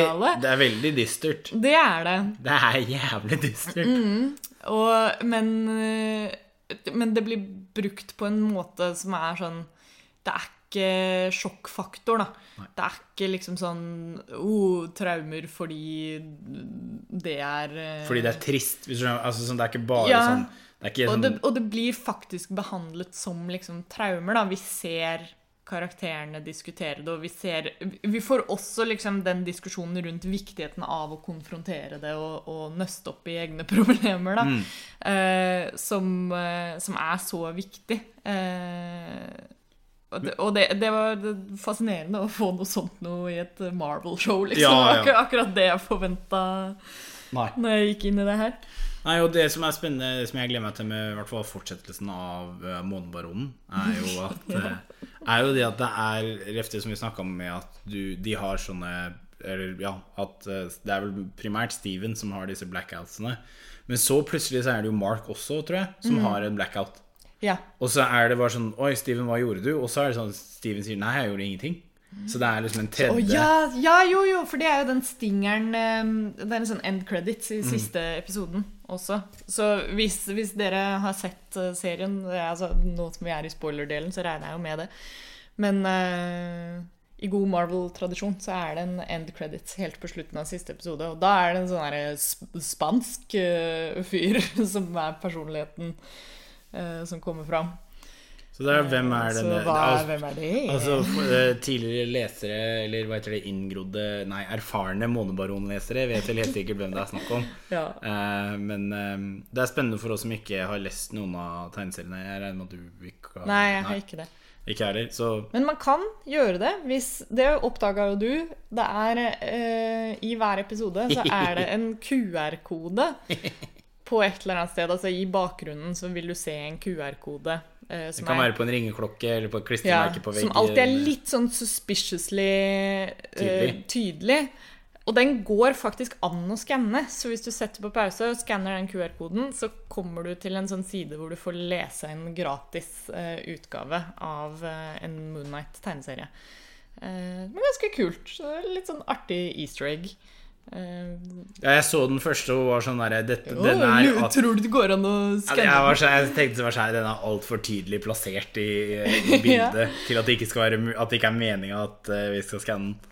det er veldig dystert. Det er det. Det er jævlig dystert. Og, men, eh, men det blir brukt på en måte som er sånn Det er ikke sjokkfaktor, da. Det er ikke liksom sånn oh, traumer fordi det er eh, Fordi det er trist. Altså, sånn, det er ikke bare Ja. sånn Det ikke og, sånn det, og det blir faktisk behandlet som liksom traumer, da. Vi ser karakterene diskutere det, og vi ser Vi får også liksom den diskusjonen rundt viktigheten av å konfrontere det og, og nøste opp i egne problemer, da. Eh, som, eh, som er så viktig. Eh, og det, det, var fascinerende å få noe sånt noe i et Marvel-show, liksom. Ja, ja. Akkurat det jeg forventa når jeg gikk inn i det her. Nei, og det som er spennende, det som jeg gleder meg til med i hvert fall fortsettelsen av uh, Månebaronen, er jo at eh, Er jo det at det er Ref det som vi snakka om med at du, de har sånne Eller ja, at eh, det er vel primært Steven som har disse blackoutsene. Men så plutselig så er det jo Mark også, tror jeg, som har en blackout. Ja. Og så er det bare sånn Oi, Steven, hva gjorde du? Og så er det sånn Steven sier nei, jeg gjorde ingenting. Så det er liksom en tredje tredje ja, ja, jo, jo, for det er jo den stingeren eh, Det er en sånn end credits i siste episoden også. Så hvis, hvis dere har sett eh, serien er altså, Nå som vi er i spoiler-delen, så regner jeg jo med det. Men uh, i god Marvel-tradisjon så er det en end credits helt på slutten av siste episode. Og da er det en sånn sp spansk uh, fyr som er personligheten eh, som kommer fram. Så det er, hvem er Så denne hva, al- hvem er det? Altså eh, tidligere lesere, eller hva heter det, inngrodde Nei, erfarne månebaronlesere vet vel helt sikkert hvem det er snakk om. ja. Eh, men eh, det er spennende for oss som ikke har lest noen av tegneseriene. Jeg regner med at du ikke har Nei, jeg har ikke det. Ikke heller. Så Men man kan gjøre det hvis Det oppdaga jo du. Det er eh, I hver episode så er det en QR-kode på et eller annet sted. Altså i bakgrunnen så vil du se en QR-kode. eh, det kan er- være på en ringeklokke eller på et ja, på veggen. Som alltid er litt sånn suspiciously eh, Tydelig. tydelig. Og den går faktisk an å skanne. Så hvis du setter på pause og skanner den QR-koden, så kommer du til en sånn side hvor du får lese en gratis eh, utgave av eh, en Moonnight tegneserie. Eh, men ganske kult. Litt sånn artig easter egg. Eh, Ja, jeg så den første og var sånn derre er at, Tror du det går an å Ja, skanne jeg, den? så, jeg tenkte det var sånn Den er altfor tydelig plassert i, i bildet til at det ikke skal være At det ikke er meninga at eh, vi skal skanne den.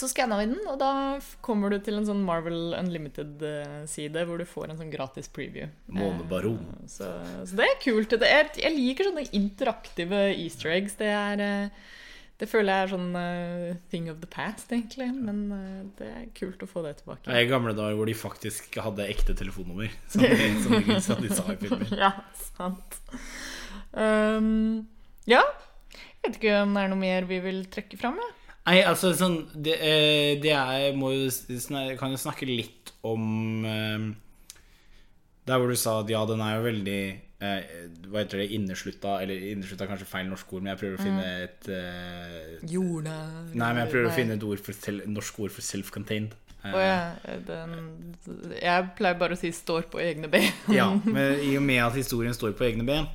Så skanna vi den, og da kommer du til en sånn Marvel Unlimited-side hvor du får en sånn gratis preview. Månebaron. Eh, Så, så det er kult. Det er, jeg liker sånne interaktive easter eggs. Det er eh, Det føler jeg er sånn uh, thing of the past, egentlig. Men uh, det er kult å få det tilbake. Ja, I gamle dager hvor de faktisk hadde ekte telefonnummer. Som de, som de, som de sa i filmer. Ja, sant. Um, ja. Jeg vet ikke om det er noe mer vi vil trekke fram. Ja. Nei, altså sånn Det, eh, det er må jo Kan jo snakke litt om Der hvor du sa at ja, den er jo veldig Hva heter det? Inneslutta Eller inneslutta er kanskje feil norsk ord, men jeg prøver å finne et eh, Jorda Nei, men jeg prøver å finne et ord for norsk ord for self-contained. Eh, Å ja, den, jeg pleier bare å si 'står på egne ben'. Ja, men i og med at historien står på egne ben,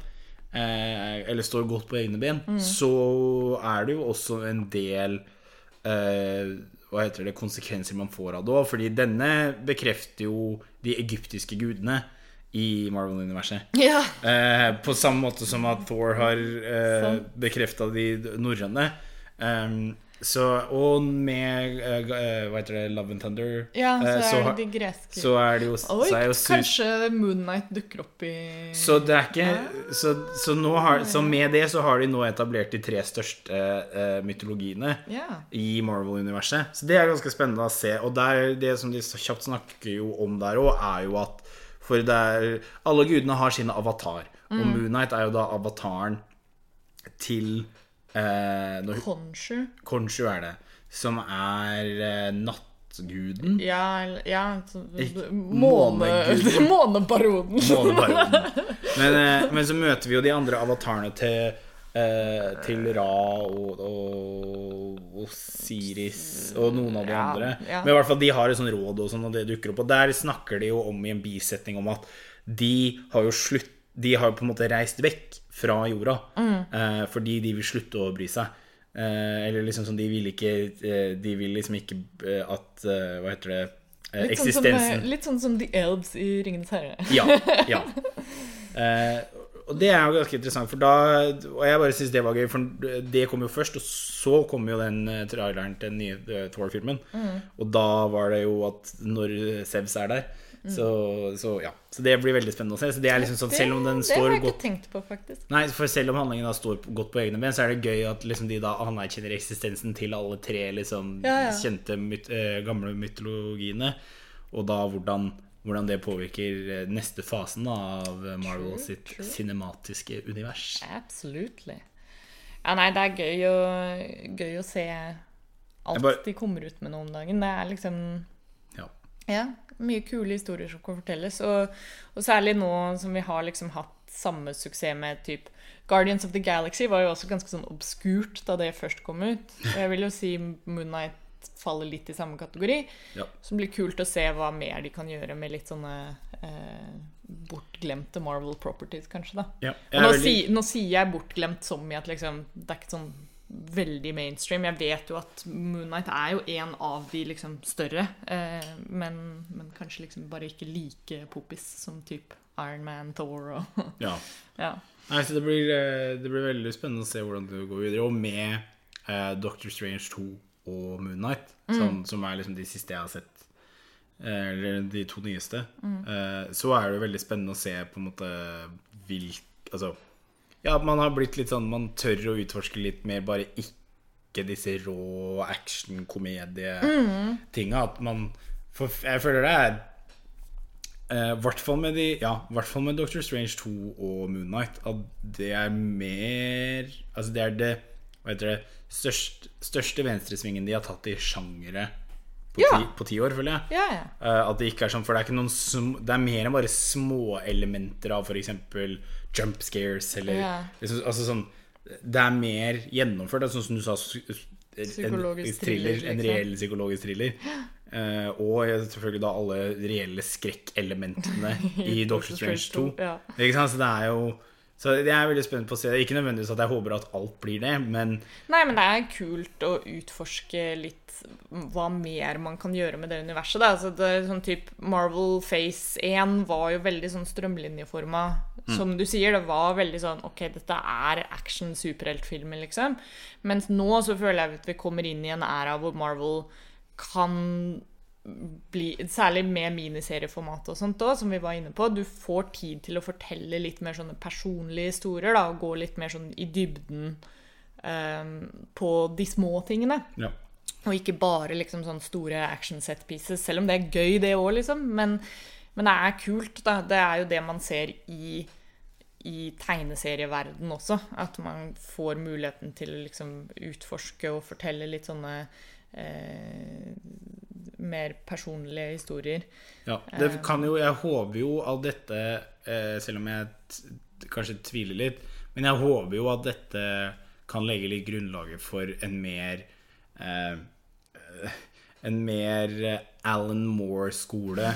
eh, eller står godt på egne ben, så er det jo også en del eh, Hva heter det konsekvenser man får av det òg. Fordi denne bekrefter jo de egyptiske gudene i Marvel-universet. Ja. Eh, på samme måte som at Thor har eh, bekrefta de norrøne. Um, så, og med uh, Hva heter det? Love and Thunder. ja, så eh, er så, det de greske så er det jo, Oi, så er jo kanskje Moonnight dukker opp i så det er ikke Så, så, har, så med det så har de nå etablert de tre største uh, mytologiene Ja. i Marvel-universet. Så det er ganske spennende å se. Og der, det som de kjapt snakker jo om der òg, er jo at For det er Alle gudene har sine avatar. Og Moonnight er jo da avataren til eh, når, Konshu. Konshu er det. Som er eh, nattguden. Ja, ja måne, Måneparoden. Månebaronen. Men, eh, men så møter vi jo de andre avatarene til eh, til Ra og, og Osiris og noen av de Ja, andre. ja. Men i hvert fall de har et sånt råd, og sånn, og det dukker opp. Og der snakker de jo om i en bisetning om at de har jo slutt De har jo på en måte reist vekk fra jorda Mm. eh, fordi de vil slutte å bry seg. Eh, eller liksom sånn De vil ikke eh, De vil liksom ikke eh, at eh, Hva heter det eh, Litt sånn, som, litt sånn som The Elbs i Ringenes herre. ja. ja. Og det er jo ganske interessant, for da Og jeg bare syns det var gøy, for det kom jo først, og så kom jo den eh, traileren til den nye eh, Thor-filmen. Og da var det jo at når Sevs er der så, så ja. Så det blir veldig spennende å se. Så det er liksom sånn, selv om den står det har jeg ikke godt tenkt på, faktisk. Nei, for selv om handlingen da står godt på egne ben, så er det gøy at liksom de da anerkjenner eksistensen til alle tre liksom Ja, ja. kjente myt eh, gamle mytologiene, og da hvordan, hvordan det påvirker eh, neste fasen av Marvel True, sitt true. cinematiske univers. Absolutely. Ja, nei, det er gøy å, gøy å se alt bare- de kommer ut med nå om dagen. Det er liksom Ja. Ja, mye kule historier som kan fortelles. Og, og særlig nå som vi har liksom hatt samme suksess med type Guardians of the Galaxy var jo også ganske sånn obskurt da det først kom ut. Og jeg vil jo si Moonnight faller litt i samme kategori. Ja. Så det blir kult å se hva mer de kan gjøre med litt sånne eh, bortglemte Marvel properties, kanskje. da. Ja. Nå, veldig- si, nå sier jeg bortglemt som i at liksom, det er ikke sånn veldig mainstream. Jeg vet jo at Moonnight er jo en av de liksom større, eh, men, men kanskje liksom bare ikke like poppis som type Iron Man, Thor og ja. Ja. Nei, så det blir, eh, det blir veldig spennende å se hvordan det går videre. Og med eh, Doctor Strange 2 og Moon Knight, som, som er liksom de siste jeg har sett, eh, eller de to nyeste, eh, så er det jo veldig spennende å se på en måte hvilk Altså, ja, man har blitt litt sånn Man tør å utforske litt mer bare ikke disse rå action-komedie-tinga. At man For jeg føler det er i hvert fall med de Ja, hvert fall med Doctor Strange 2 og Moon Knight At det er mer Altså det er det Hva heter det største, største venstresvingen de har tatt i sjangere på, Ja. ti, på ti år, føler jeg. Ja, ja. Eh, at det ikke er sånn For det er sm Det er mer enn bare småelementer av f.eks. jump scares eller liksom, Altså sånn Det er mer gjennomført. Sånn som du sa en, Psykologisk thriller, thriller, En liksom. reell psykologisk thriller. Uh, og selvfølgelig da alle reelle skrekkelementene i Doctor Strange 2. Ja. Så det er jo Så jeg er veldig spent på å se det. Ikke nødvendigvis at jeg håper at alt blir det, men Nei, men det er kult å utforske litt hva mer man kan gjøre med det universet. Da. Altså, det er sånn typ Marvel Phase 1 var jo veldig sånn strømlinjeforma. Som du sier, det var veldig sånn Ok, dette er action-superheltfilmer, liksom. Mens nå så føler jeg at vi kommer inn i en æra hvor Marvel kan bli Særlig med miniserieformat og sånt òg, som vi var inne på. Du får tid til å fortelle litt mer sånne personlige historier, da, og gå litt mer sånn i dybden um, på de små tingene. ja. Og ikke bare liksom sånne store action set pieces, selv om det er gøy, det òg, liksom. Men, men det er kult, da. Det er jo det man ser i, i tegneserieverden også. At man får muligheten til å liksom utforske og fortelle litt sånne mer personlige historier. Ja, det kan jo Jeg håper jo at dette eh, Selv om jeg kanskje tviler litt, men jeg håper jo at dette kan legge litt grunnlaget for en mer eh, eh, En mer eh, Alan Moore-skole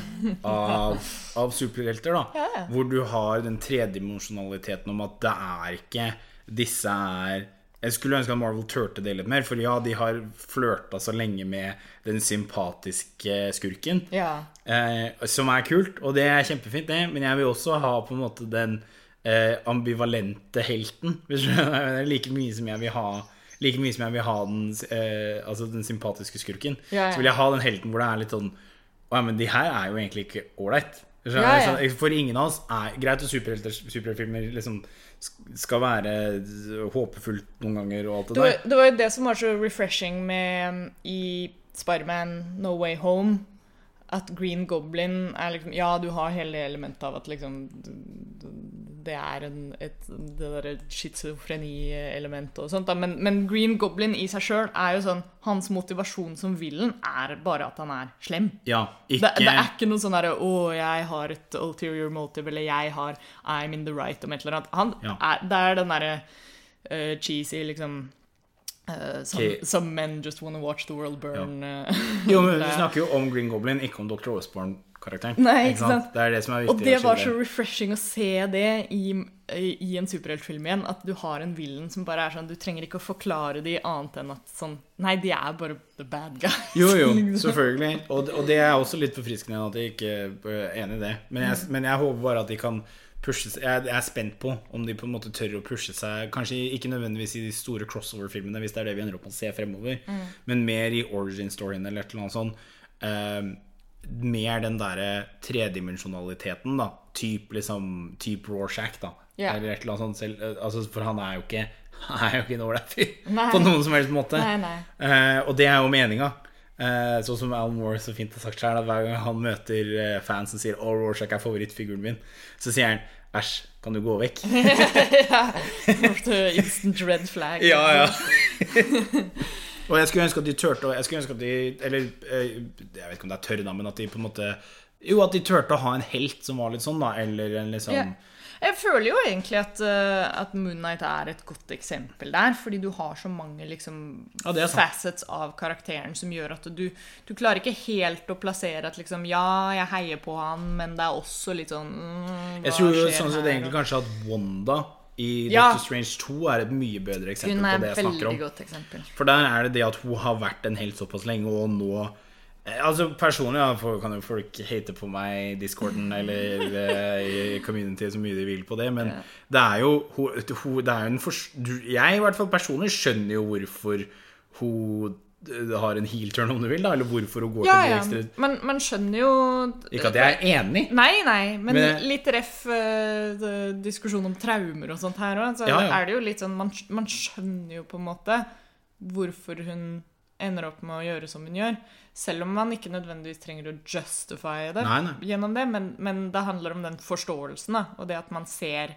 av, av superhelter, da. Ja, ja. Hvor du har den tredimensjonaliteten om at det er ikke Disse er jeg skulle ønske at Marvel turte det litt mer, for ja, de har flørta så lenge med den sympatiske skurken. Ja. Eh, som er kult, og det er kjempefint, det. Men jeg vil også ha på en måte den eh, ambivalente helten. Like mye som jeg vil ha Like mye som jeg vil ha den, eh, altså den sympatiske skurken. Ja, ja. Så vil jeg ha den helten hvor det er litt sånn Å ja, men de her er jo egentlig ikke ålreit. Ja, ja. Sånn, For ingen av oss er greit at superheltfilmer liksom skal være håpefullt noen ganger og alt det der. det var jo det som var så refreshing med um, i Spiderman No Way Home. At Green Goblin er liksom Ja, du har hele elementet av at liksom Det er en, et, det derre schizofreni-elementet og sånt. Men, men Green Goblin i seg sjøl er jo sånn Hans motivasjon som villen er bare at han er slem. Ja, Det, ikke det er ikke noe sånn derre 'Å, jeg har et ulterior motive', eller 'jeg har I'm in the right', om et eller annet. Han Ja. er, det er den derre uh, cheesy, liksom Uh, some, okay. some men just wanna watch the world burn. Ja. Jo, men vi snakker jo om Green Goblin, ikke om Dr. Osborne-karakteren. Nei, ikke sant? Det er det som er viktig. Og det var så refreshing å se det i, i en superheltfilm igjen. At du har en villain som bare er sånn Du trenger ikke å forklare de annet enn at sånn Nei, de er bare the bad guys. Jo, jo, Liksom. selvfølgelig. Og, og det er også litt forfriskende at jeg ikke er enig i det. Men jeg, men jeg håper bare at de kan pushe seg Jeg er spent på om de på en måte tør å pushe seg. Kanskje ikke nødvendigvis i de store crossover-filmene, hvis det er det vi ender opp med å se fremover, Mm. men mer i origin-storyen eller et eller annet sånt. Eh, mer den derre tredimensjonaliteten, da. Typ liksom Typ Rorschach, da. Yeah. Eller et eller annet sånt selv. Altså, for han er jo ikke Han er jo ikke en ålreit fyr på noen som helst måte. Nei, nei. Eh, og det er jo meninga. Eh, sånn som Alan Moore så fint har sagt sjøl, at hver gang han møter eh, fans som sier 'Å, Rorschach er favorittfiguren min', så sier han 'æsj, kan du gå vekk'? Ofte Instant red flag. ja, ja. og jeg skulle ønske at de turte Jeg skulle ønske at de Eller eh, jeg vet ikke om det er tørre, da, men at de på en måte Jo, at de turte å ha en helt som var litt sånn, da. Eller en liksom yeah. Jeg føler jo egentlig at, uh, at Moon Knight er et godt eksempel der. Fordi du har så mange liksom, Ja, facets av karakteren som gjør at du, du klarer ikke helt å plassere at liksom Ja, jeg heier på han, men det er også litt sånn mm, Jeg tror sånn sett egentlig kanskje at Wanda i Ja. Doctor Strange 2 er et mye bedre eksempel på det et jeg snakker om. For der er det det at hun har vært en helt såpass lenge, og nå Eh, Altså Personlig ja, kan jo folk hate på meg i discorden eller eh, i community så mye de vil på det, men Ja. det er jo hun, hun det er en for, Jeg i hvert fall personlig skjønner jo hvorfor hun har en heel turn, om du vil, da, eller hvorfor hun går Ja, til ja. de ekstra Men man skjønner jo Ikke at jeg er enig, Nei, nei, men, Men- litt ref uh, diskusjon om traumer og sånt her òg. Så Ja, ja. er det jo litt sånn man, man skjønner jo på en måte hvorfor hun ender opp med å gjøre som hun gjør. Selv om man ikke nødvendigvis trenger å justify det Nei, nei. gjennom det. Men, men det handler om den forståelsen, da, og det at man ser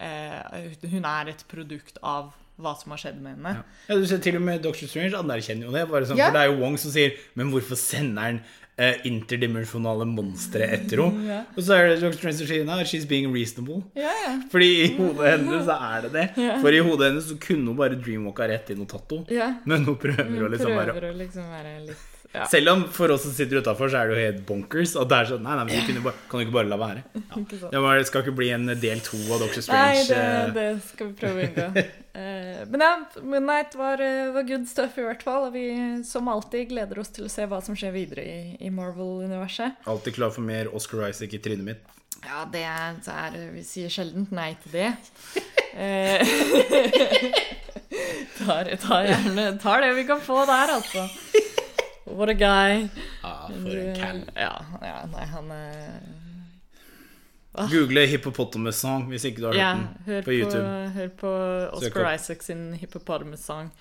uh, Hun er et produkt av hva som har skjedd med henne. Ja, du ser til og med Doctor Strange anerkjenner jo det. Bare sånn, Ja. For det er jo Wong som sier Men hvorfor sender han eh, interdimensjonale monstre etter henne? Ja. Og så er det Doctor Strange som sier Nei, she's being reasonable. Ja, ja. Fordi i hodet hennes så er det det. Ja. For i hodet hennes så kunne hun bare dreamwalka rett inn og tatt henne. ja. Men hun prøver å liksom være prøver å liksom være litt ja. Selv om for oss som sitter utafor, så er det jo helt bonkers. Og det er sånn Nei, nei, men du bare, kan du ikke bare la være? Ja. Det skal ikke bli en del to av Doctor Nei, Strange. det, eh, det skal vi prøve å unngå. Eh, men ja, Moon Knight var, eh, var good stuff i hvert fall. Og vi som alltid gleder oss til å se hva som skjer videre i, i Marvel-universet. Alltid klar for mer Oscar Isaac i trynet mitt. Ja, det er, Vi sier sjelden nei til det. Tar, tar gjerne tar det vi kan få der, altså. What a guy. Ja, for en cal. Ja, ja, nei, han er Google hippopotamus song hvis ikke du har hørt den hør på på, YouTube. hør på Oscar Isaacs Isaac sin Hippopotamus Song.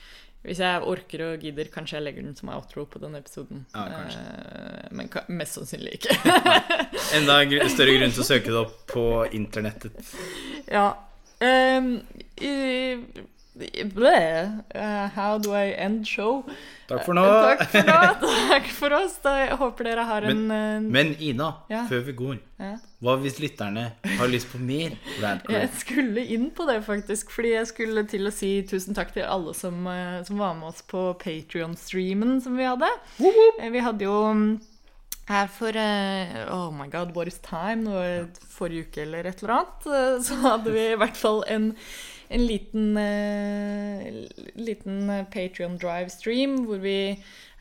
Hvis jeg orker og gidder, kanskje jeg legger den som outro på denne episoden. Ja. Eh, men ka- mest sannsynlig ikke. Enda gr større grunn til å søke det opp på internettet. ja. Um, i, how do I end show? Takk for nå. Eh, Takk for nå. Takk for oss. Jeg håper dere har en eh, Men Ina, Ja. før vi går, ja. hva hvis lytterne har lyst på mer? Jeg skulle inn på det, faktisk. Fordi jeg skulle til å si tusen takk til alle som, eh, som var med oss på Patrion-streamen som vi hadde. Eh, Vi hadde jo mm, her for uh, Oh my god, what is time? Nå, forrige uke eller et eller annet. eh, Så hadde vi i hvert fall en, en liten, uh, liten Patrion Drive-stream hvor vi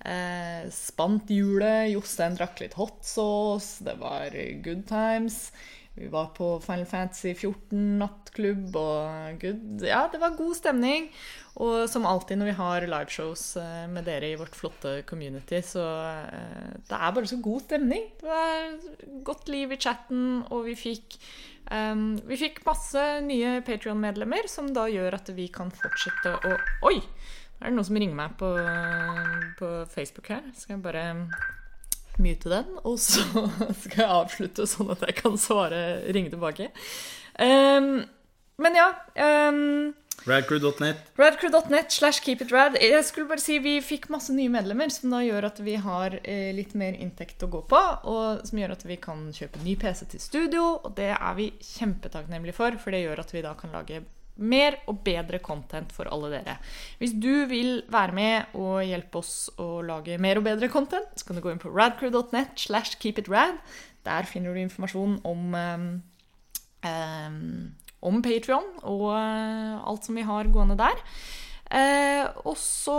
eh, spant hjulet. Jostein drakk litt hot sauce. Det var good times. Vi var på Final Fantasy 14 nattklubb, og good, ja, det var god stemning. Og som alltid når vi har liveshows eh, med dere i vårt flotte community, så eh, det er bare så god stemning. Det var godt liv i chatten, og vi fikk em, vi fikk masse nye Patrion-medlemmer, som da gjør at vi kan fortsette å Oi! Er det noen som ringer meg på, på Facebook her? Skal jeg bare mute den, og så skal jeg avslutte sånn at jeg kan svare, ringe tilbake. Um, men ja um, Radcrew.net. Radcrew.net slash keepitrad. Jeg skulle bare si Vi fikk masse nye medlemmer, som da gjør at vi har eh, litt mer inntekt å gå på. Og som gjør at vi kan kjøpe ny PC til studio, og det er vi kjempetakknemlige for. For det gjør at vi da kan lage mer og bedre content for alle dere. Hvis du vil være med og hjelpe oss å lage mer og bedre content, så kan du gå inn på radcrew.net slash keepitrad. Der finner du informasjon om um, um, om Patreon og eh, alt som vi har gående der. Eh, også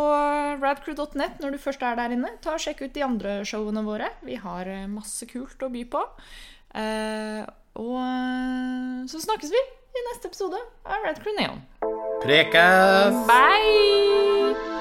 radcrew.net når du først er der inne. Ta og Sjekk ut de andre showene våre. Vi har eh, masse kult å by på. Eh, og eh, så snakkes vi i neste episode av Radcrew Neon. Prekas! Bye!